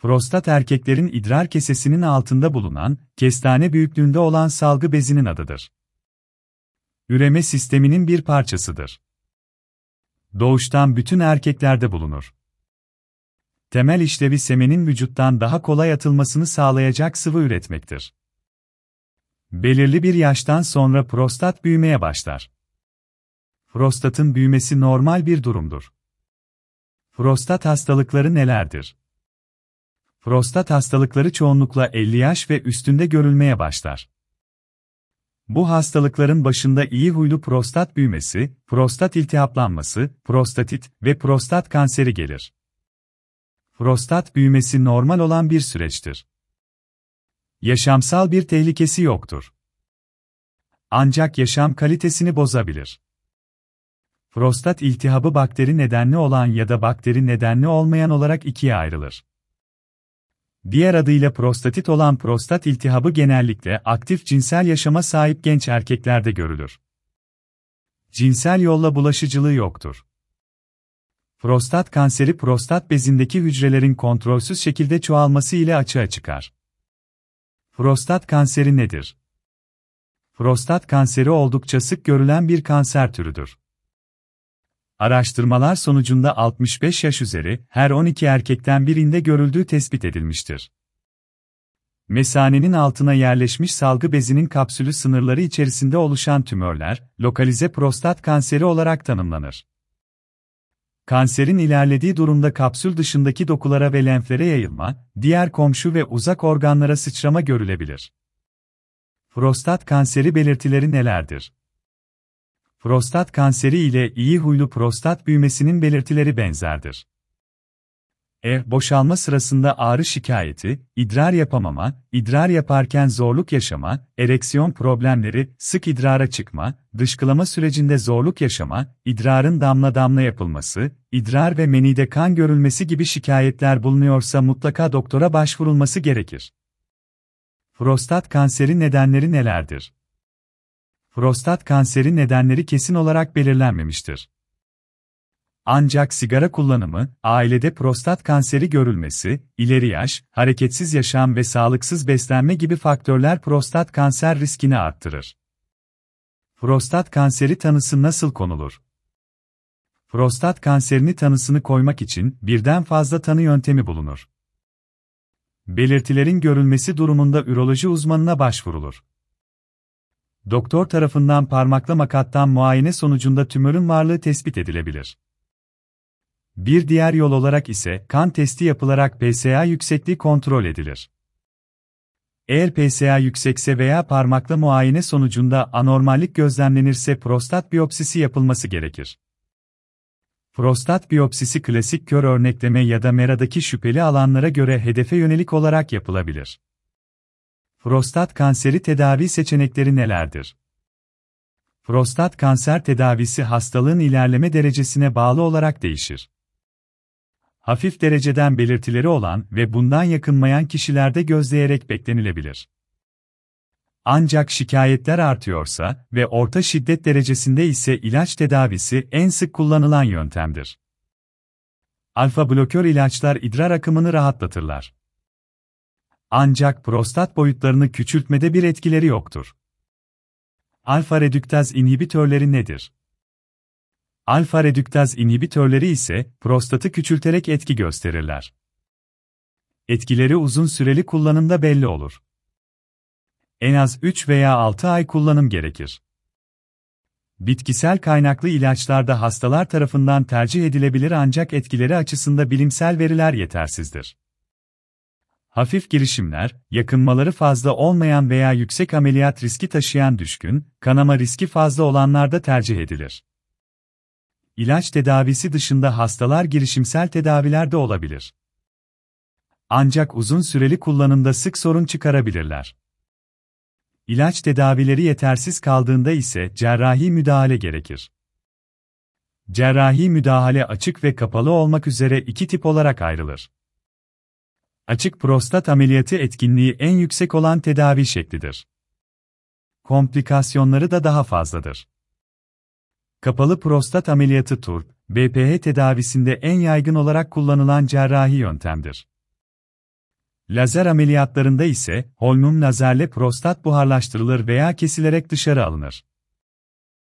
Prostat erkeklerin idrar kesesinin altında bulunan, kestane büyüklüğünde olan salgı bezinin adıdır. Üreme sisteminin bir parçasıdır. Doğuştan bütün erkeklerde bulunur. Temel işlevi semenin vücuttan daha kolay atılmasını sağlayacak sıvı üretmektir. Belirli bir yaştan sonra prostat büyümeye başlar. Prostatın büyümesi normal bir durumdur. Prostat hastalıkları nelerdir? Prostat hastalıkları çoğunlukla 50 yaş ve üstünde görülmeye başlar. Bu hastalıkların başında iyi huylu prostat büyümesi, prostat iltihaplanması, prostatit ve prostat kanseri gelir. Prostat büyümesi normal olan bir süreçtir. Yaşamsal bir tehlikesi yoktur. Ancak yaşam kalitesini bozabilir. Prostat iltihabı bakteri nedenli olan ya da bakteri nedenli olmayan olarak ikiye ayrılır. Diğer adıyla prostatit olan prostat iltihabı genellikle aktif cinsel yaşama sahip genç erkeklerde görülür. Cinsel yolla bulaşıcılığı yoktur. Prostat kanseri prostat bezindeki hücrelerin kontrolsüz şekilde çoğalması ile açığa çıkar. Prostat kanseri nedir? Prostat kanseri oldukça sık görülen bir kanser türüdür. Araştırmalar sonucunda 65 yaş üzeri her 12 erkekten birinde görüldüğü tespit edilmiştir. Mesanenin altına yerleşmiş salgı bezinin kapsülü sınırları içerisinde oluşan tümörler, lokalize prostat kanseri olarak tanımlanır. Kanserin ilerlediği durumda kapsül dışındaki dokulara ve lenflere yayılma, diğer komşu ve uzak organlara sıçrama görülebilir. Prostat kanseri belirtileri nelerdir? Prostat kanseri ile iyi huylu prostat büyümesinin belirtileri benzerdir. E. Boşalma sırasında ağrı şikayeti, idrar yapamama, idrar yaparken zorluk yaşama, ereksiyon problemleri, sık idrara çıkma, dışkılama sürecinde zorluk yaşama, idrarın damla damla yapılması, idrar ve menide kan görülmesi gibi şikayetler bulunuyorsa mutlaka doktora başvurulması gerekir. Prostat kanseri nedenleri nelerdir? Prostat kanseri nedenleri kesin olarak belirlenmemiştir. Ancak sigara kullanımı, ailede prostat kanseri görülmesi, ileri yaş, hareketsiz yaşam ve sağlıksız beslenme gibi faktörler prostat kanser riskini arttırır. Prostat kanseri tanısı nasıl konulur? Prostat kanserini tanısını koymak için birden fazla tanı yöntemi bulunur. Belirtilerin görülmesi durumunda üroloji uzmanına başvurulur. Doktor tarafından parmakla makattan muayene sonucunda tümörün varlığı tespit edilebilir. Bir diğer yol olarak ise kan testi yapılarak PSA yüksekliği kontrol edilir. Eğer PSA yüksekse veya parmakla muayene sonucunda anormallik gözlemlenirse prostat biyopsisi yapılması gerekir. Prostat biyopsisi klasik kör örnekleme ya da meradaki şüpheli alanlara göre hedefe yönelik olarak yapılabilir. Prostat kanseri tedavi seçenekleri nelerdir? Prostat kanser tedavisi hastalığın ilerleme derecesine bağlı olarak değişir. Hafif dereceden belirtileri olan ve bundan yakınmayan kişilerde gözleyerek beklenilebilir. Ancak şikayetler artıyorsa ve orta şiddet derecesinde ise ilaç tedavisi en sık kullanılan yöntemdir. Alfa blokör ilaçlar idrar akımını rahatlatırlar. Ancak prostat boyutlarını küçültmede bir etkileri yoktur. Alfa redüktaz inhibitörleri nedir? Alfa redüktaz inhibitörleri ise prostatı küçülterek etki gösterirler. Etkileri uzun süreli kullanımda belli olur. En az 3 veya 6 ay kullanım gerekir. Bitkisel kaynaklı ilaçlarda hastalar tarafından tercih edilebilir ancak etkileri açısında bilimsel veriler yetersizdir. Hafif girişimler, yakınmaları fazla olmayan veya yüksek ameliyat riski taşıyan düşkün, kanama riski fazla olanlarda tercih edilir. İlaç tedavisi dışında hastalar girişimsel tedavilerde olabilir. Ancak uzun süreli kullanımda sık sorun çıkarabilirler. İlaç tedavileri yetersiz kaldığında ise cerrahi müdahale gerekir. Cerrahi müdahale açık ve kapalı olmak üzere iki tip olarak ayrılır. Açık prostat ameliyatı etkinliği en yüksek olan tedavi şeklidir. Komplikasyonları da daha fazladır. Kapalı prostat ameliyatı TURP, BPH tedavisinde en yaygın olarak kullanılan cerrahi yöntemdir. Lazer ameliyatlarında ise holmum lazerle prostat buharlaştırılır veya kesilerek dışarı alınır.